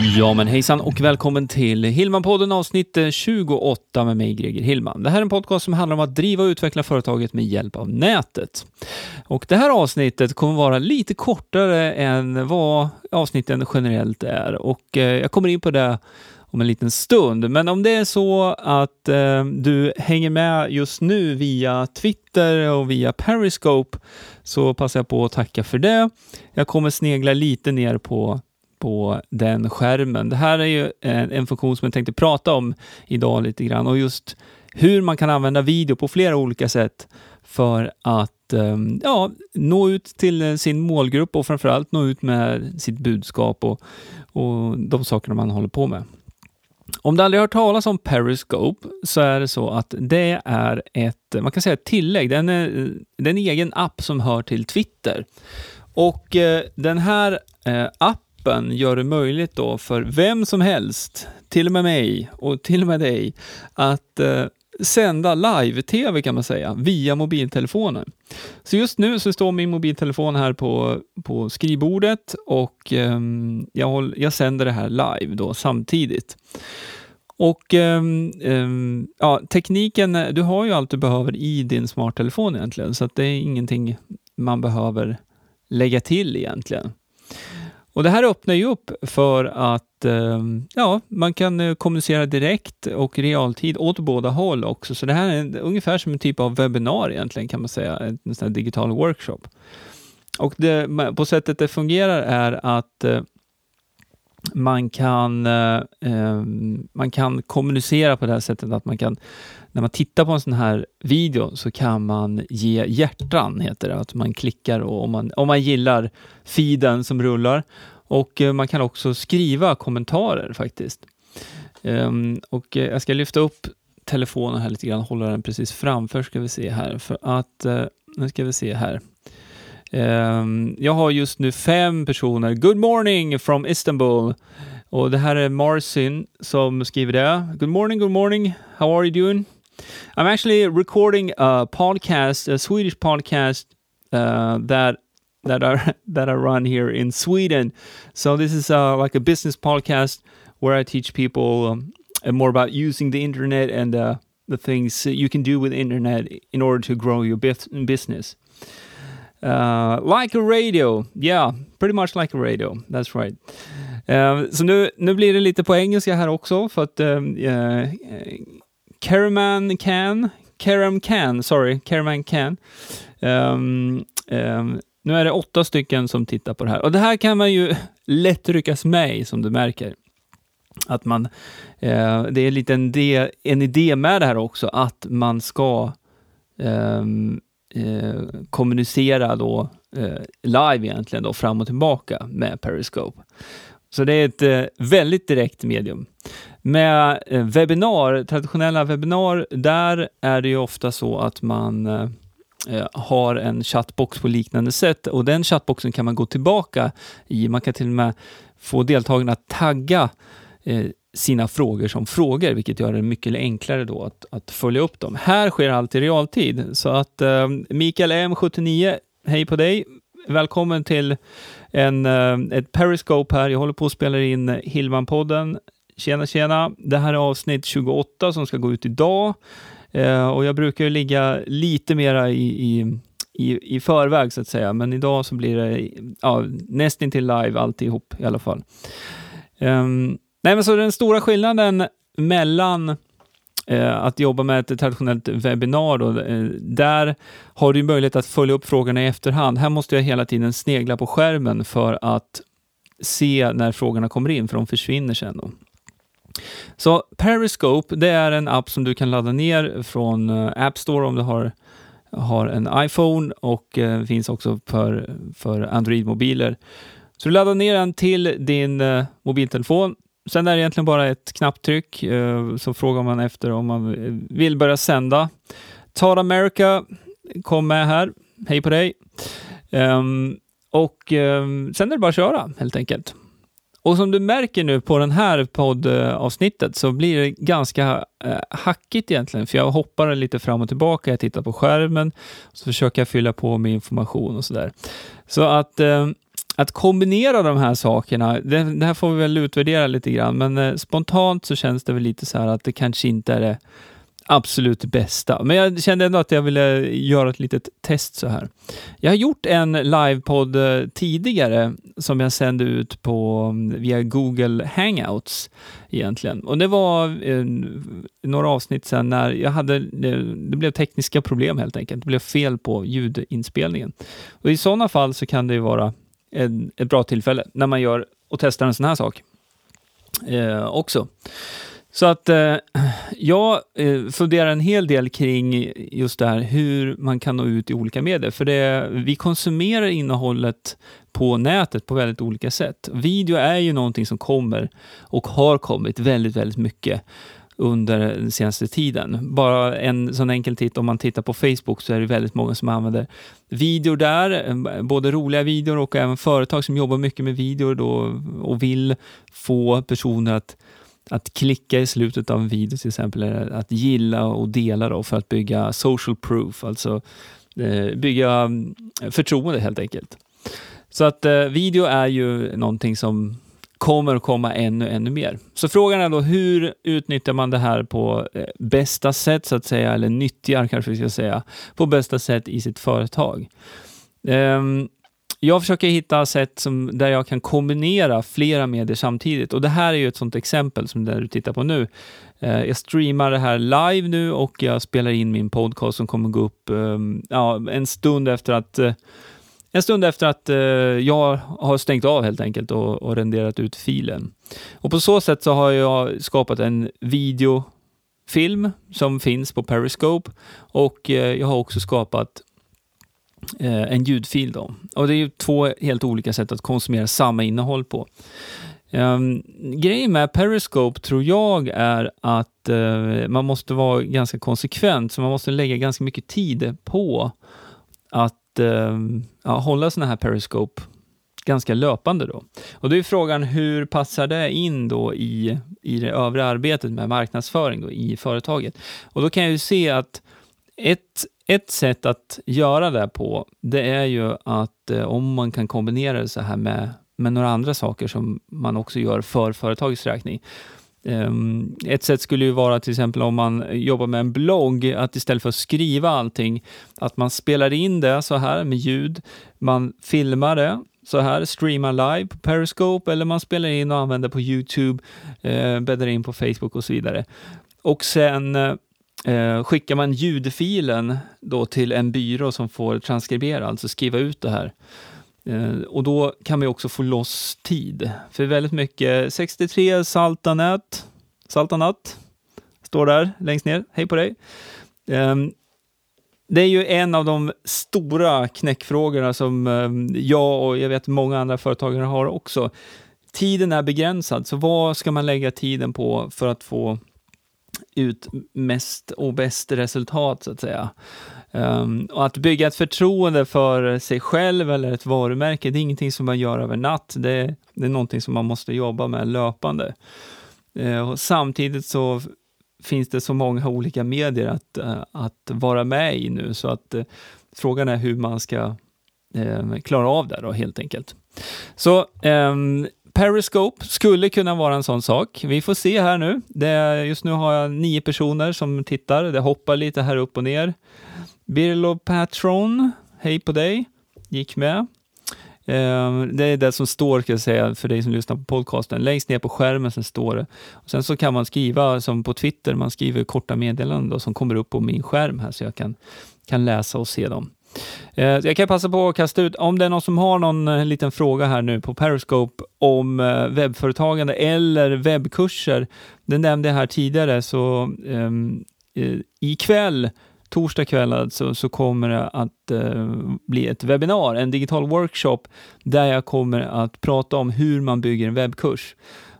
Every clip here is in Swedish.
Ja men hejsan och välkommen till Hillman-podden avsnitt eh, 28 med mig Greger Hillman. Det här är en podcast som handlar om att driva och utveckla företaget med hjälp av nätet. Och det här avsnittet kommer vara lite kortare än vad avsnitten generellt är och eh, jag kommer in på det om en liten stund. Men om det är så att eh, du hänger med just nu via Twitter och via Periscope så passar jag på att tacka för det. Jag kommer snegla lite ner på på den skärmen. Det här är ju en, en, funktion som jag tänkte prata om idag lite grann och just hur man kan använda video på flera olika sätt för att ehm, ja, nå ut till eh, sin målgrupp och framförallt nå ut med sitt budskap och, och de sakerna man håller på med. Om du aldrig hört talas om Periscope så är det så att det är ett, man kan säga ett tillägg, det är en, det är en egen app som hör till Twitter. Och eh, den här eh, appen appen gör det möjligt då för vem som helst, till och med mig och till och med dig, att eh, sända live-tv kan man säga, via mobiltelefonen. Så just nu så står min mobiltelefon här på, på skrivbordet och eh, jag, håll, jag sänder det här live då samtidigt. Och eh, eh, ja, tekniken, du har ju allt du behöver i din smarttelefon egentligen, så att det är ingenting man behöver lägga till egentligen. Och Det här öppnar ju upp för att eh, ja, man kan eh, kommunicera direkt och realtid åt båda håll också. Så det här är ungefär som en typ av webbinar egentligen kan man säga, en sån digital workshop. Och det, på sättet det fungerar är att eh, man kan, eh, eh, man kan kommunicera på det här sättet att man kan, när man tittar på en sån här video så kan man ge hjärtan, heter det, att man klickar och om man, om man gillar feeden som rullar. Och eh, man kan också skriva kommentarer faktiskt. Eh, och eh, jag ska lyfta upp telefonen här lite grann, hålla den precis framför ska vi se här, för att, eh, nu ska vi se här. Um, jag har just nu fem personer. Good morning from Istanbul. Och det här är Marcin som skriver det. Good morning, good morning. How are you doing? I'm actually recording a podcast, a Swedish podcast uh, that that are that I run here in Sweden. So this is uh, like a business podcast where I teach people um, more about using the internet and uh, the things you can do with internet in order to grow your business. Uh, like a radio, yeah, pretty much like a radio. That's right. Uh, så nu, nu blir det lite på engelska här också för att uh, Caraman Can, Caram Can, sorry, Caraman Can. Um, um, nu är det åtta stycken som tittar på det här och det här kan man ju lätt ryckas med i som du märker. Att man, eh, det är lite en, de, en idé med det här också, att man ska eh, eh, kommunicera då eh, live egentligen då fram och tillbaka med Periscope. Så det är ett eh, väldigt direkt medium. Med eh, webbinar, traditionella webbinar, där är det ju ofta så att man eh, eh har en chattbox på liknande sätt och den chattboxen kan man gå tillbaka i. Man kan till och med få deltagarna att tagga eh, sina frågor som frågor, vilket gör det mycket enklare då att, att följa upp dem. Här sker allt i realtid, så att eh, Mikael M79, hej på dig! Välkommen till en, eh, ett Periscope här. Jag håller på att spela in Hillman-podden. Tjena, tjena! Det här är avsnitt 28 som ska gå ut idag. Eh, och jag brukar ju ligga lite mera i, i, i, i förväg så att säga, men idag så blir det ja, nästintill live alltihop i alla fall. Um, nej, men så den stora skillnaden mellan eh, att jobba med ett traditionellt webbinar, då, eh, där har du möjlighet att följa upp frågorna i efterhand. Här måste jag hela tiden snegla på skärmen för att se när frågorna kommer in, för de försvinner sen. Då. Så Periscope, det är en app som du kan ladda ner från eh, App Store om du har, har en iPhone och eh, finns också för, för Android-mobiler. Så du laddar ner den till din eh, mobiltelefon. Sen är det egentligen bara ett knapptryck, eh, så frågar man efter om man vill börja sända. Tar America kom med här. Hej på dig! Ehm, och ehm, sen är det bara att köra helt enkelt. Och som du märker nu på den här poddavsnittet så blir det ganska eh, hackigt egentligen, för jag hoppar lite fram och tillbaka, jag tittar på skärmen, så försöker jag fylla på med information och sådär. Så att, ehm, att kombinera de här sakerna, det, det, här får vi väl utvärdera lite grann, men eh, spontant så känns det väl lite så här att det kanske inte är det absolut bästa. Men jag kände ändå att jag ville göra ett litet test så här. Jag har gjort en livepodd eh, tidigare som jag sände ut på mm, via Google Hangouts egentligen. Och det var eh, några avsnitt sen när jag hade, det, det, blev tekniska problem helt enkelt. Det blev fel på ljudinspelningen. Och i sådana fall så kan det ju vara en, ett bra tillfälle när man gör och testar en sån här sak eh, också. Så att eh, jag eh, funderar en hel del kring just det här hur man kan nå ut i olika medier. För det, vi konsumerar innehållet på nätet på väldigt olika sätt. Video är ju någonting som kommer och har kommit väldigt, väldigt mycket under den senaste tiden. Bara en sån enkel titt, om man tittar på Facebook så är det väldigt många som använder videor där, eh, både roliga videor och även företag som jobbar mycket med videor då och vill få personer att att klicka i slutet av en video till exempel, eller att gilla och dela då för att bygga social proof, alltså eh, bygga mm, förtroende helt enkelt. Så att eh, video är ju någonting som kommer att komma ännu, ännu mer. Så frågan är då hur utnyttjar man det här på eh, bästa sätt så att säga, eller nyttjar kanske vi ska säga, på bästa sätt i sitt företag. Um, jag försöker hitta sätt som, där jag kan kombinera flera medier samtidigt och det här är ju ett sånt exempel som det du tittar på nu. Eh, jag streamar det här live nu och jag spelar in min podcast som kommer gå upp eh, ja, en stund efter att eh, en stund efter att eh, jag har stängt av helt enkelt och, och renderat ut filen. Och På så sätt så har jag skapat en videofilm som finns på Periscope och eh, jag har också skapat eh, en ljudfil. Då. Och det är ju två helt olika sätt att konsumera samma innehåll på. Um, grejen med Periscope tror jag är att uh, man måste vara ganska konsekvent, så man måste lägga ganska mycket tid på att Eh, ja, hålla sådana här Periscope ganska löpande. Då. Och då är frågan, hur passar det in då i, i det övriga arbetet med marknadsföring då, i företaget? Och då kan jag ju se att ett ett sätt att göra det på, det är ju att eh, om man kan kombinera det så här med, med några andra saker som man också gör för företagets räkning. Ehm, ett sätt skulle ju vara till exempel om man jobbar med en blogg, att istället för att skriva allting, att man spelar in det så här med ljud, man filmar det så här, streamar live på Periscope eller man spelar in och använder på Youtube, eh, bäddar in på Facebook och så vidare. Och sen eh, skickar man ljudfilen då till en byrå som får transkribera, alltså skriva ut det här. Eh, och då kan man också få loss tid. För väldigt mycket, 63 Saltanät, Saltanat, står där längst ner, hej på dig. Ehm, det är ju en av de stora knäckfrågorna som ehm, jag och jag vet många andra företagare har också. Tiden är begränsad, så vad ska man lägga tiden på för att få ut mest och bäst resultat, så att säga. Um, och att bygga ett förtroende för sig själv eller ett varumärke, det är ingenting som man gör över natt. Det, det är någonting som man måste jobba med löpande. Uh, och samtidigt så finns det så många olika medier att, uh, att vara med i nu, så att uh, frågan är hur man ska ehm, klara av det då, helt enkelt. Så um, Periscope skulle kunna vara en sån sak. Vi får se här nu. Det, just nu har jag nio personer som tittar. Det hoppar lite här upp och ner. Birlo Patron, hej på dig. Gick med. Ehm, det är det som står, ska jag säga, för dig som lyssnar på podcasten. Längst ner på skärmen sen står det. Och sen så kan man skriva, som på Twitter, man skriver korta meddelanden då, som kommer upp på min skärm här, så jag kan, kan läsa och se dem. Eh, jag kan passa på att kasta ut, om det är någon som har någon eh, liten fråga här nu på Periscope om eh, webbföretagande eller webbkurser. Det nämnde jag här tidigare, så ehm, um, ikväll torsdag kväll alltså, så kommer det att uh, bli ett webbinar, en digital workshop, där jag kommer att prata om hur man bygger en webbkurs.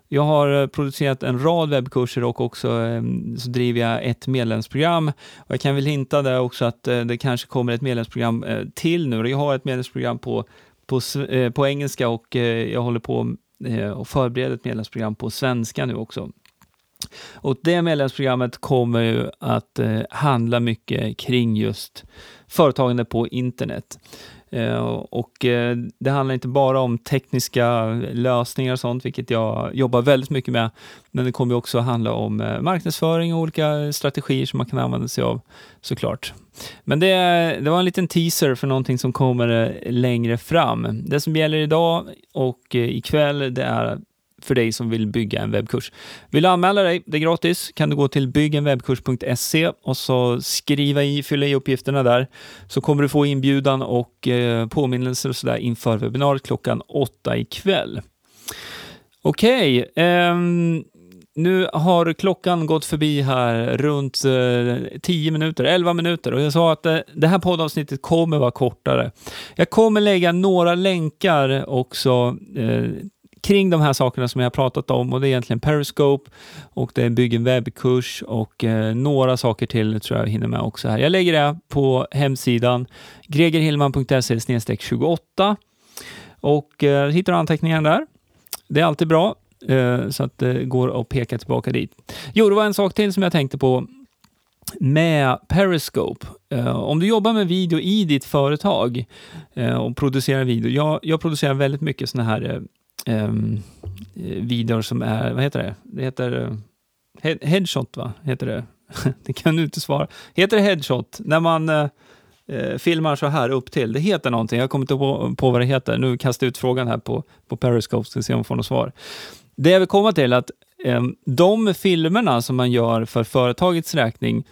Jag har eh, producerat en rad webbkurser och också eh, så driver jag ett medlemsprogram. Och jag kan väl hinta där också att eh, det kanske kommer ett medlemsprogram eh, till nu. Jag har ett medlemsprogram på på, eh, på engelska och eh, jag håller på eh, och förbereder ett medlemsprogram på svenska nu också. Och det medlemsprogrammet kommer ju att eh, handla mycket kring just företagande på internet. Eh, och eh, det handlar inte bara om tekniska lösningar och sånt, vilket jag jobbar väldigt mycket med, men det kommer också handla om eh, marknadsföring och olika strategier som man kan använda sig av såklart. Men det, det var en liten teaser för någonting som kommer längre fram. Det som gäller idag och ikväll, det är för dig som vill bygga en webbkurs. Vill du anmäla dig, det är gratis, kan du gå till byggenwebbkurs.se och så skriva i, fylla i uppgifterna där, så kommer du få inbjudan och eh, påminnelser och sådär inför webbinariet klockan åtta ikväll. Okej, okay, eh, nu har klockan gått förbi här runt eh, 10 minuter, 11 minuter och jag sa att eh, det här poddavsnittet kommer vara kortare. Jag kommer lägga några länkar också eh, kring de här sakerna som jag har pratat om och det är egentligen Periscope och det är bygg en webbkurs och eh, några saker till tror jag jag hinner med också här. Jag lägger det på hemsidan gregerhillman.se 28 och eh, hittar anteckningarna där. Det är alltid bra eh, så att det går att peka tillbaka dit. Jo, det var en sak till som jag tänkte på med Periscope. Uh, om du jobbar med video i ditt företag uh, och producerar video. Jag, jag producerar väldigt mycket sådana här eh, Ehm, eh, um, videor som är, vad heter det? Det heter eh, he headshot, va? Heter det? det kan du inte svara. Heter det headshot? När man eh, eh, filmar så här upp till. Det heter någonting, jag kommer inte på, på vad det heter. Nu kastar jag ut frågan här på, på Periscope, ska se om jag får något svar. Det jag vill komma till är att eh, de filmerna som man gör för företagets räkning,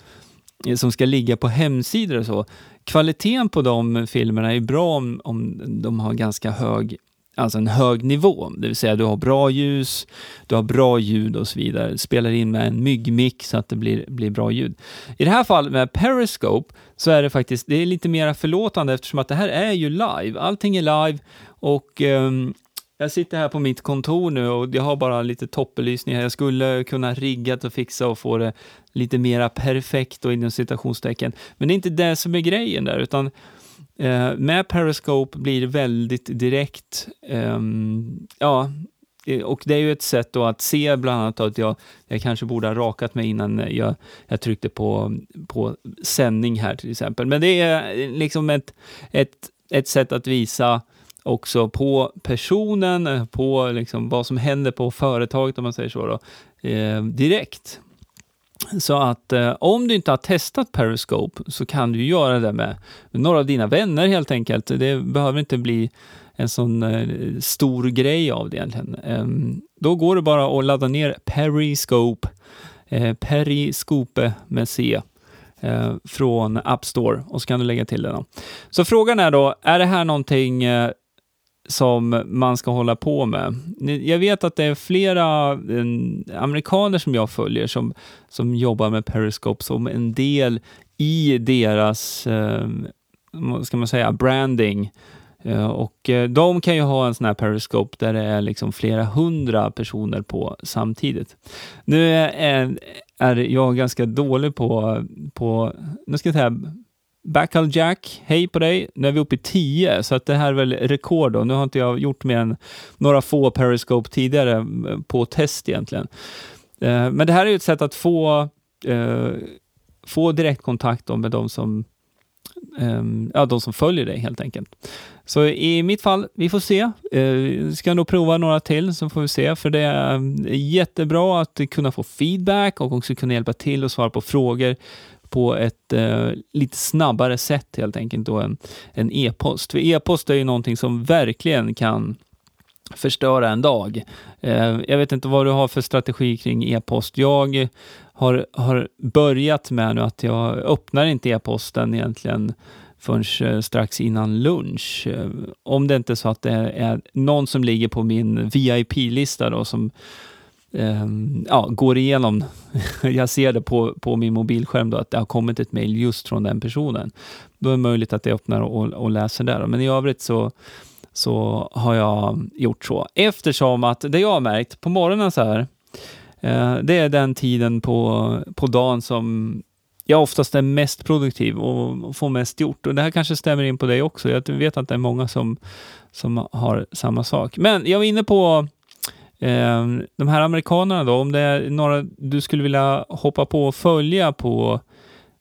som ska ligga på hemsidor och så, kvaliteten på de filmerna är bra om, om de har ganska hög alltså en hög nivå, det vill säga du har bra ljus, du har bra ljud och så vidare. Spelar in med en myggmick så att det blir, blir bra ljud. I det här fallet med Periscope så är det faktiskt, det är lite mer förlåtande eftersom att det här är ju live. Allting är live och um, jag sitter här på mitt kontor nu och jag har bara lite toppbelysning här. Jag skulle kunna rigga och fixa och få det lite mera perfekt och inom citationstecken. Men det är inte det som är grejen där, utan Eh, med Periscope blir det väldigt direkt. Ehm, eh, ja, och det är ju ett sätt då att se bland annat att jag, jag kanske borde ha rakat mig innan jag, jag tryckte på, på sändning här till exempel. Men det är eh, liksom ett, ett, ett sätt att visa också på personen, eh, på liksom vad som händer på företaget om man säger så då, eh, direkt. Så att eh, om du inte har testat Periscope så kan du göra det med några av dina vänner helt enkelt. Det behöver inte bli en sån eh, stor grej av det egentligen. Eh, då går det bara att ladda ner Periscope, eh, Periscope med C, eh, från App Store och så kan du lägga till det. Då. Så frågan är då, är det här någonting eh, som man ska hålla på med. Jag vet att det är flera mm, amerikaner som jag följer som, som jobbar med Periscope som en del i deras, eh, vad ska man säga, branding. Eh, och eh, de kan ju ha en sån här Periscope där det är liksom flera hundra personer på samtidigt. Nu är, är jag ganska dålig på, på nu ska jag säga, Backhull Jack, hej på dig. Nu är vi uppe i 10, så att det här är väl rekord då. Nu har inte jag gjort mer än några få Periscope tidigare eh, på test egentligen. Eh, men det här är ju ett sätt att få, eh, få direktkontakt med de som, ehm, ja, de som följer dig helt enkelt. Så i mitt fall, vi får se. Vi ska nog prova några till så får vi se, för det är jättebra att kunna få feedback och också kunna hjälpa till och svara på frågor på ett eh, lite snabbare sätt helt enkelt då än en e-post. För e-post är ju någonting som verkligen kan förstöra en dag. Eh, jag vet inte vad du har för strategi kring e-post. Jag har, har börjat med nu att jag öppnar inte e-posten egentligen förrän eh, strax innan lunch. Eh, om det inte är så att det är någon som ligger på min VIP-lista då som Ehm, ja, går igenom, jag ser det på, på min mobilskärm då, att det har kommit ett mejl just från den personen. Då är det möjligt att jag öppnar och, och läser där. Men i övrigt så, så har jag gjort så. Eftersom att det jag har märkt på morgonen så här, eh, det är den tiden på, på dagen som jag oftast är mest produktiv och får mest gjort. Och Det här kanske stämmer in på dig också. Jag vet att det är många som, som har samma sak. Men jag var inne på Ehm, de här amerikanerna då, om det är några du skulle vilja hoppa på och följa på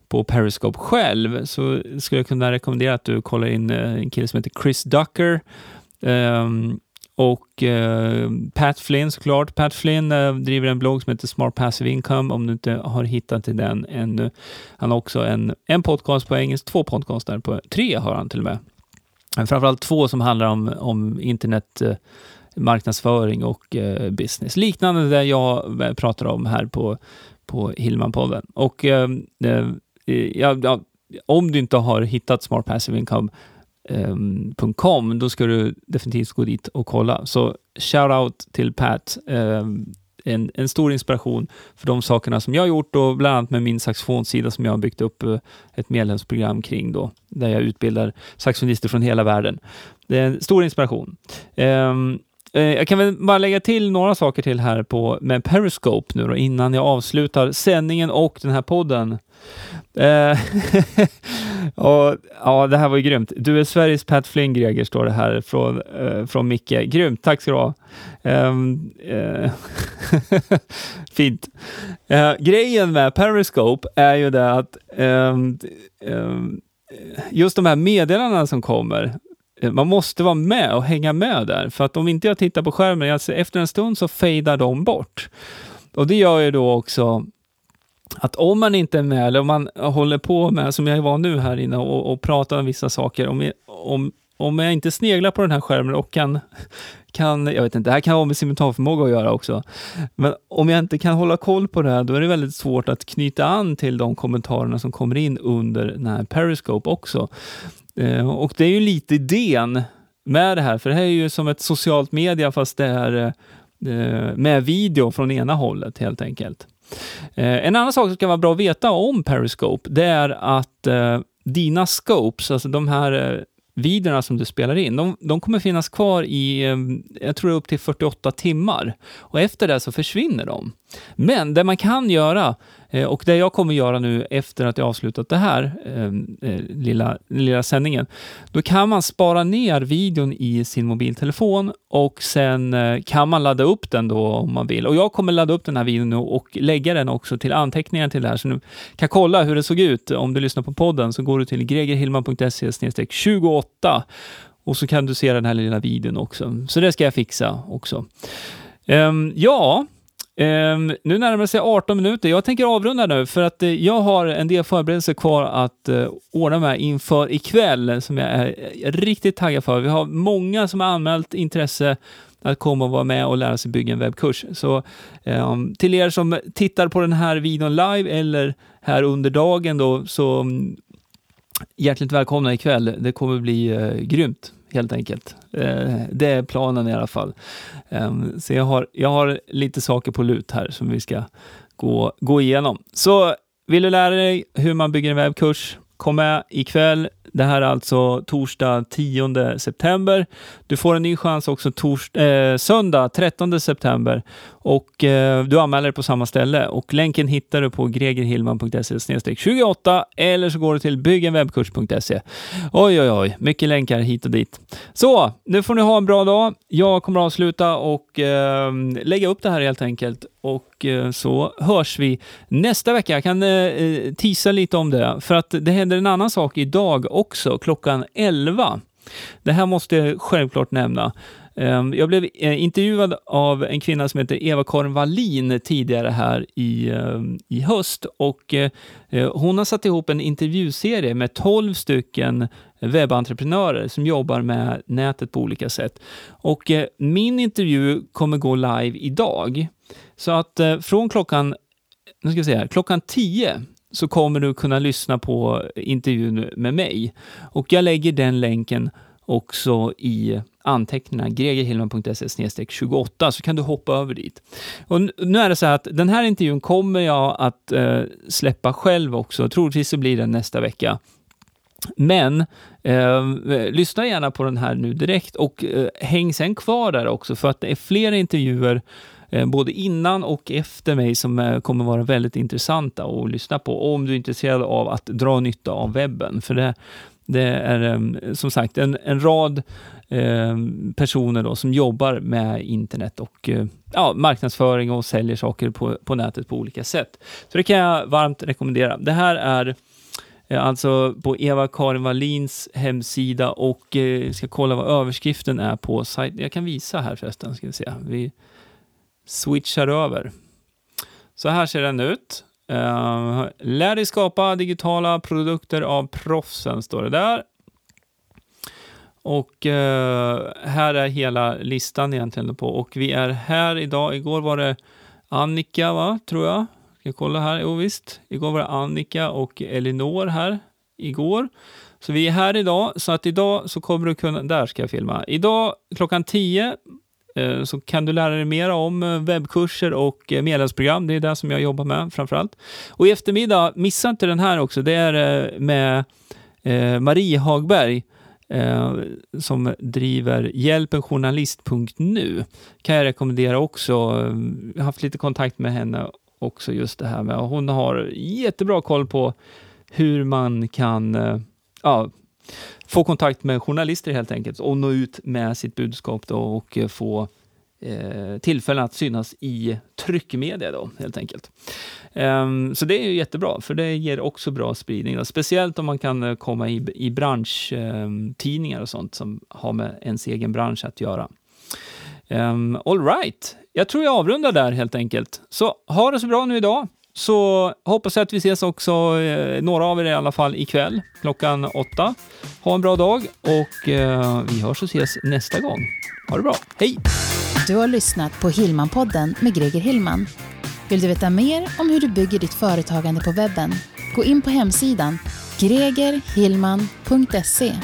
på Periscope själv så skulle jag kunna rekommendera att du kollar in eh, en kille som heter Chris Ducker ehm, och eh, Pat Flynn såklart. Pat Flynn eh, driver en blogg som heter Smart Passive Income om du inte har hittat till den ännu. Han har också en, en podcast på engelska, två podcaster på tre har han till och med. Framförallt två som handlar om, om internet marknadsföring och eh, business. Liknande det jag eh, pratar om här på, på Hillman-podden. Och ehm, eh, ja, ja, om du inte har hittat Smart Passive Income Um, ehm, då ska du definitivt gå dit och kolla. Så shout out till Pat. Um, en, en, stor inspiration för de sakerna som jag har gjort och bland annat med min saxofonsida som jag har byggt upp uh, ett medlemsprogram kring då, där jag utbildar saxofonister från hela världen. Det är en stor inspiration. Um, Eh, jag kan väl bara lägga till några saker till här på, med Periscope nu då, innan jag avslutar sändningen och den här podden. Eh, och, ja, det här var ju grymt. Du är Sveriges Pat Flynn, Greger, står det här från, eh, från Micke. Grymt, tack ska du ha. Ehm, eh, fint. Eh, grejen med Periscope är ju det att ehm, ehm, just de här meddelandena som kommer, Eh, man måste vara med och hänga med där, för att om inte jag tittar på skärmen, alltså efter en stund så fejdar de bort. Och det gör ju då också att om man inte är med, eller om man håller på med, som jag var nu här inne, och, och pratar om vissa saker, om, om, om jag inte sneglar på den här skärmen och kan, kan, jag vet inte, det här kan ha med simultanförmåga att göra också, men om jag inte kan hålla koll på det här, då är det väldigt svårt att knyta an till de kommentarerna som kommer in under den här Periscope också. Eh, och det är ju lite idén med det här, för det här är ju som ett socialt media fast det är eh, med video från ena hållet helt enkelt. Eh, en annan sak som kan vara bra att veta om Periscope, det är att dina scopes, alltså de här videorna som du spelar in, de, de kommer finnas kvar i, jag tror upp till 48 timmar. Och efter det så försvinner de. Men det man kan göra, Eh, och det jag kommer göra nu efter att jag avslutat det här ehm, eh, lilla, lilla sändningen, då kan man spara ner videon i sin mobiltelefon och sen eh, kan man ladda upp den då om man vill. Och jag kommer ladda upp den här videon nu och lägga den också till anteckningar till det här, så du kan kolla hur det såg ut. Om du lyssnar på podden så går du till gregerhillman.se 28 och så kan du se den här lilla videon också. Så det ska jag fixa också. Um, ja, Um, nu närmar det sig 18 minuter. Jag tänker avrunda nu för att uh, jag har en del förberedelser kvar att uh, ordna med inför ikväll som jag är eh, riktigt taggad för. Vi har många som har anmält intresse att komma och vara med och lära sig bygga en webbkurs. Så um, till er som tittar på den här videon live eller här under dagen då, så um, hjärtligt välkomna ikväll. Det kommer bli uh, grymt helt enkelt. Eh, det är planen i alla fall. Ehm, så jag har, jag har lite saker på lut här som vi ska gå, gå igenom. Så vill du lära dig hur man bygger en webbkurs, kom med ikväll. Det här är alltså torsdag 10 september. Du får en ny chans också tors eh, söndag 13 september och eh, du anmäler dig på samma ställe och länken hittar du på gregerhillman.se 28 eller så går du till byggenwebbkurs.se. Oj, oj, oj, mycket länkar hit och dit. Så, nu får ni ha en bra dag. Jag kommer att avsluta och eh, lägga upp det här helt enkelt och eh, så hörs vi nästa vecka. Jag kan eh, eh tisa lite om det, för att det händer en annan sak idag också, klockan 11. Det här måste jag självklart nämna. Ehm, jag blev eh, intervjuad av en kvinna som heter Eva-Karin Wallin tidigare här i, ehm, i höst och eh, eh, hon har satt ihop en intervjuserie med 12 stycken webbentreprenörer som jobbar med nätet på olika sätt. Och min intervju kommer gå live idag. Så att från klockan, nu ska vi se här, klockan 10 så kommer du kunna lyssna på intervjun med mig. Och jag lägger den länken också i anteckningarna, gregerhillman.se 28, så kan du hoppa över dit. Och nu är det så här att den här intervjun kommer jag att eh, släppa själv också, troligtvis så blir den nästa vecka. Men eh, lyssna gärna på den här nu direkt och eh, häng sen kvar där också för att det är flera intervjuer eh, både innan och efter mig som eh, kommer vara väldigt intressanta att lyssna på om du är intresserad av att dra nytta av webben. För det, Det är eh, som sagt en, en rad eh, personer då som jobbar med internet och eh, ja, marknadsföring och säljer saker på, på nätet på olika sätt. Så det kan jag varmt rekommendera. Det här är eh, alltså på Eva-Karin Wallins hemsida och eh, ska kolla vad överskriften är på sajten. Jag kan visa här förresten, ska vi se. Vi switchar över. Så här ser den ut. Uh, lär dig skapa digitala produkter av proffsen, står det där. Och eh, här är hela listan egentligen på. Och vi är här idag. Igår var det Annika, va? tror jag. Ska jag kolla här? Jo, visst. Igår var det Annika och Elinor här. Igår. Så vi är här idag. Så att idag så kommer du kunna... Där ska jag filma. Idag klockan 10 Eh, så kan du lära dig mer om eh, webbkurser och eh, medlemsprogram. Det är det som jag jobbar med framförallt. Och i eftermiddag, missa inte den här också, det är med Marie Hagberg Eh, som driver hjälpenjournalist.nu. kan jag rekommendera också. Jag har haft lite kontakt med henne också just det här med. Hon har jättebra koll på hur man kan eh, ja, få kontakt med journalister helt enkelt och nå ut med sitt budskap då och eh, få eh, tillfällen att synas i tryckmedia då helt enkelt. Um, så det är ju jättebra, för det ger också bra spridning. Då. Speciellt om man kan eh, komma i, i branschtidningar ehm, och sånt som har med ens egen bransch att göra. Um, all right. Jag tror jag avrundar där helt enkelt. Så ha det så bra nu idag. Så hoppas jag att vi ses också, eh, några av er i alla fall, ikväll klockan åtta. Ha en bra dag och eh, vi hörs och ses nästa gång. Ha det bra. Hej! Du har lyssnat på Hillmanpodden med Greger Hillman. Vill du veta mer om hur du bygger ditt företagande på webben? Gå in på hemsidan gregerhillman.se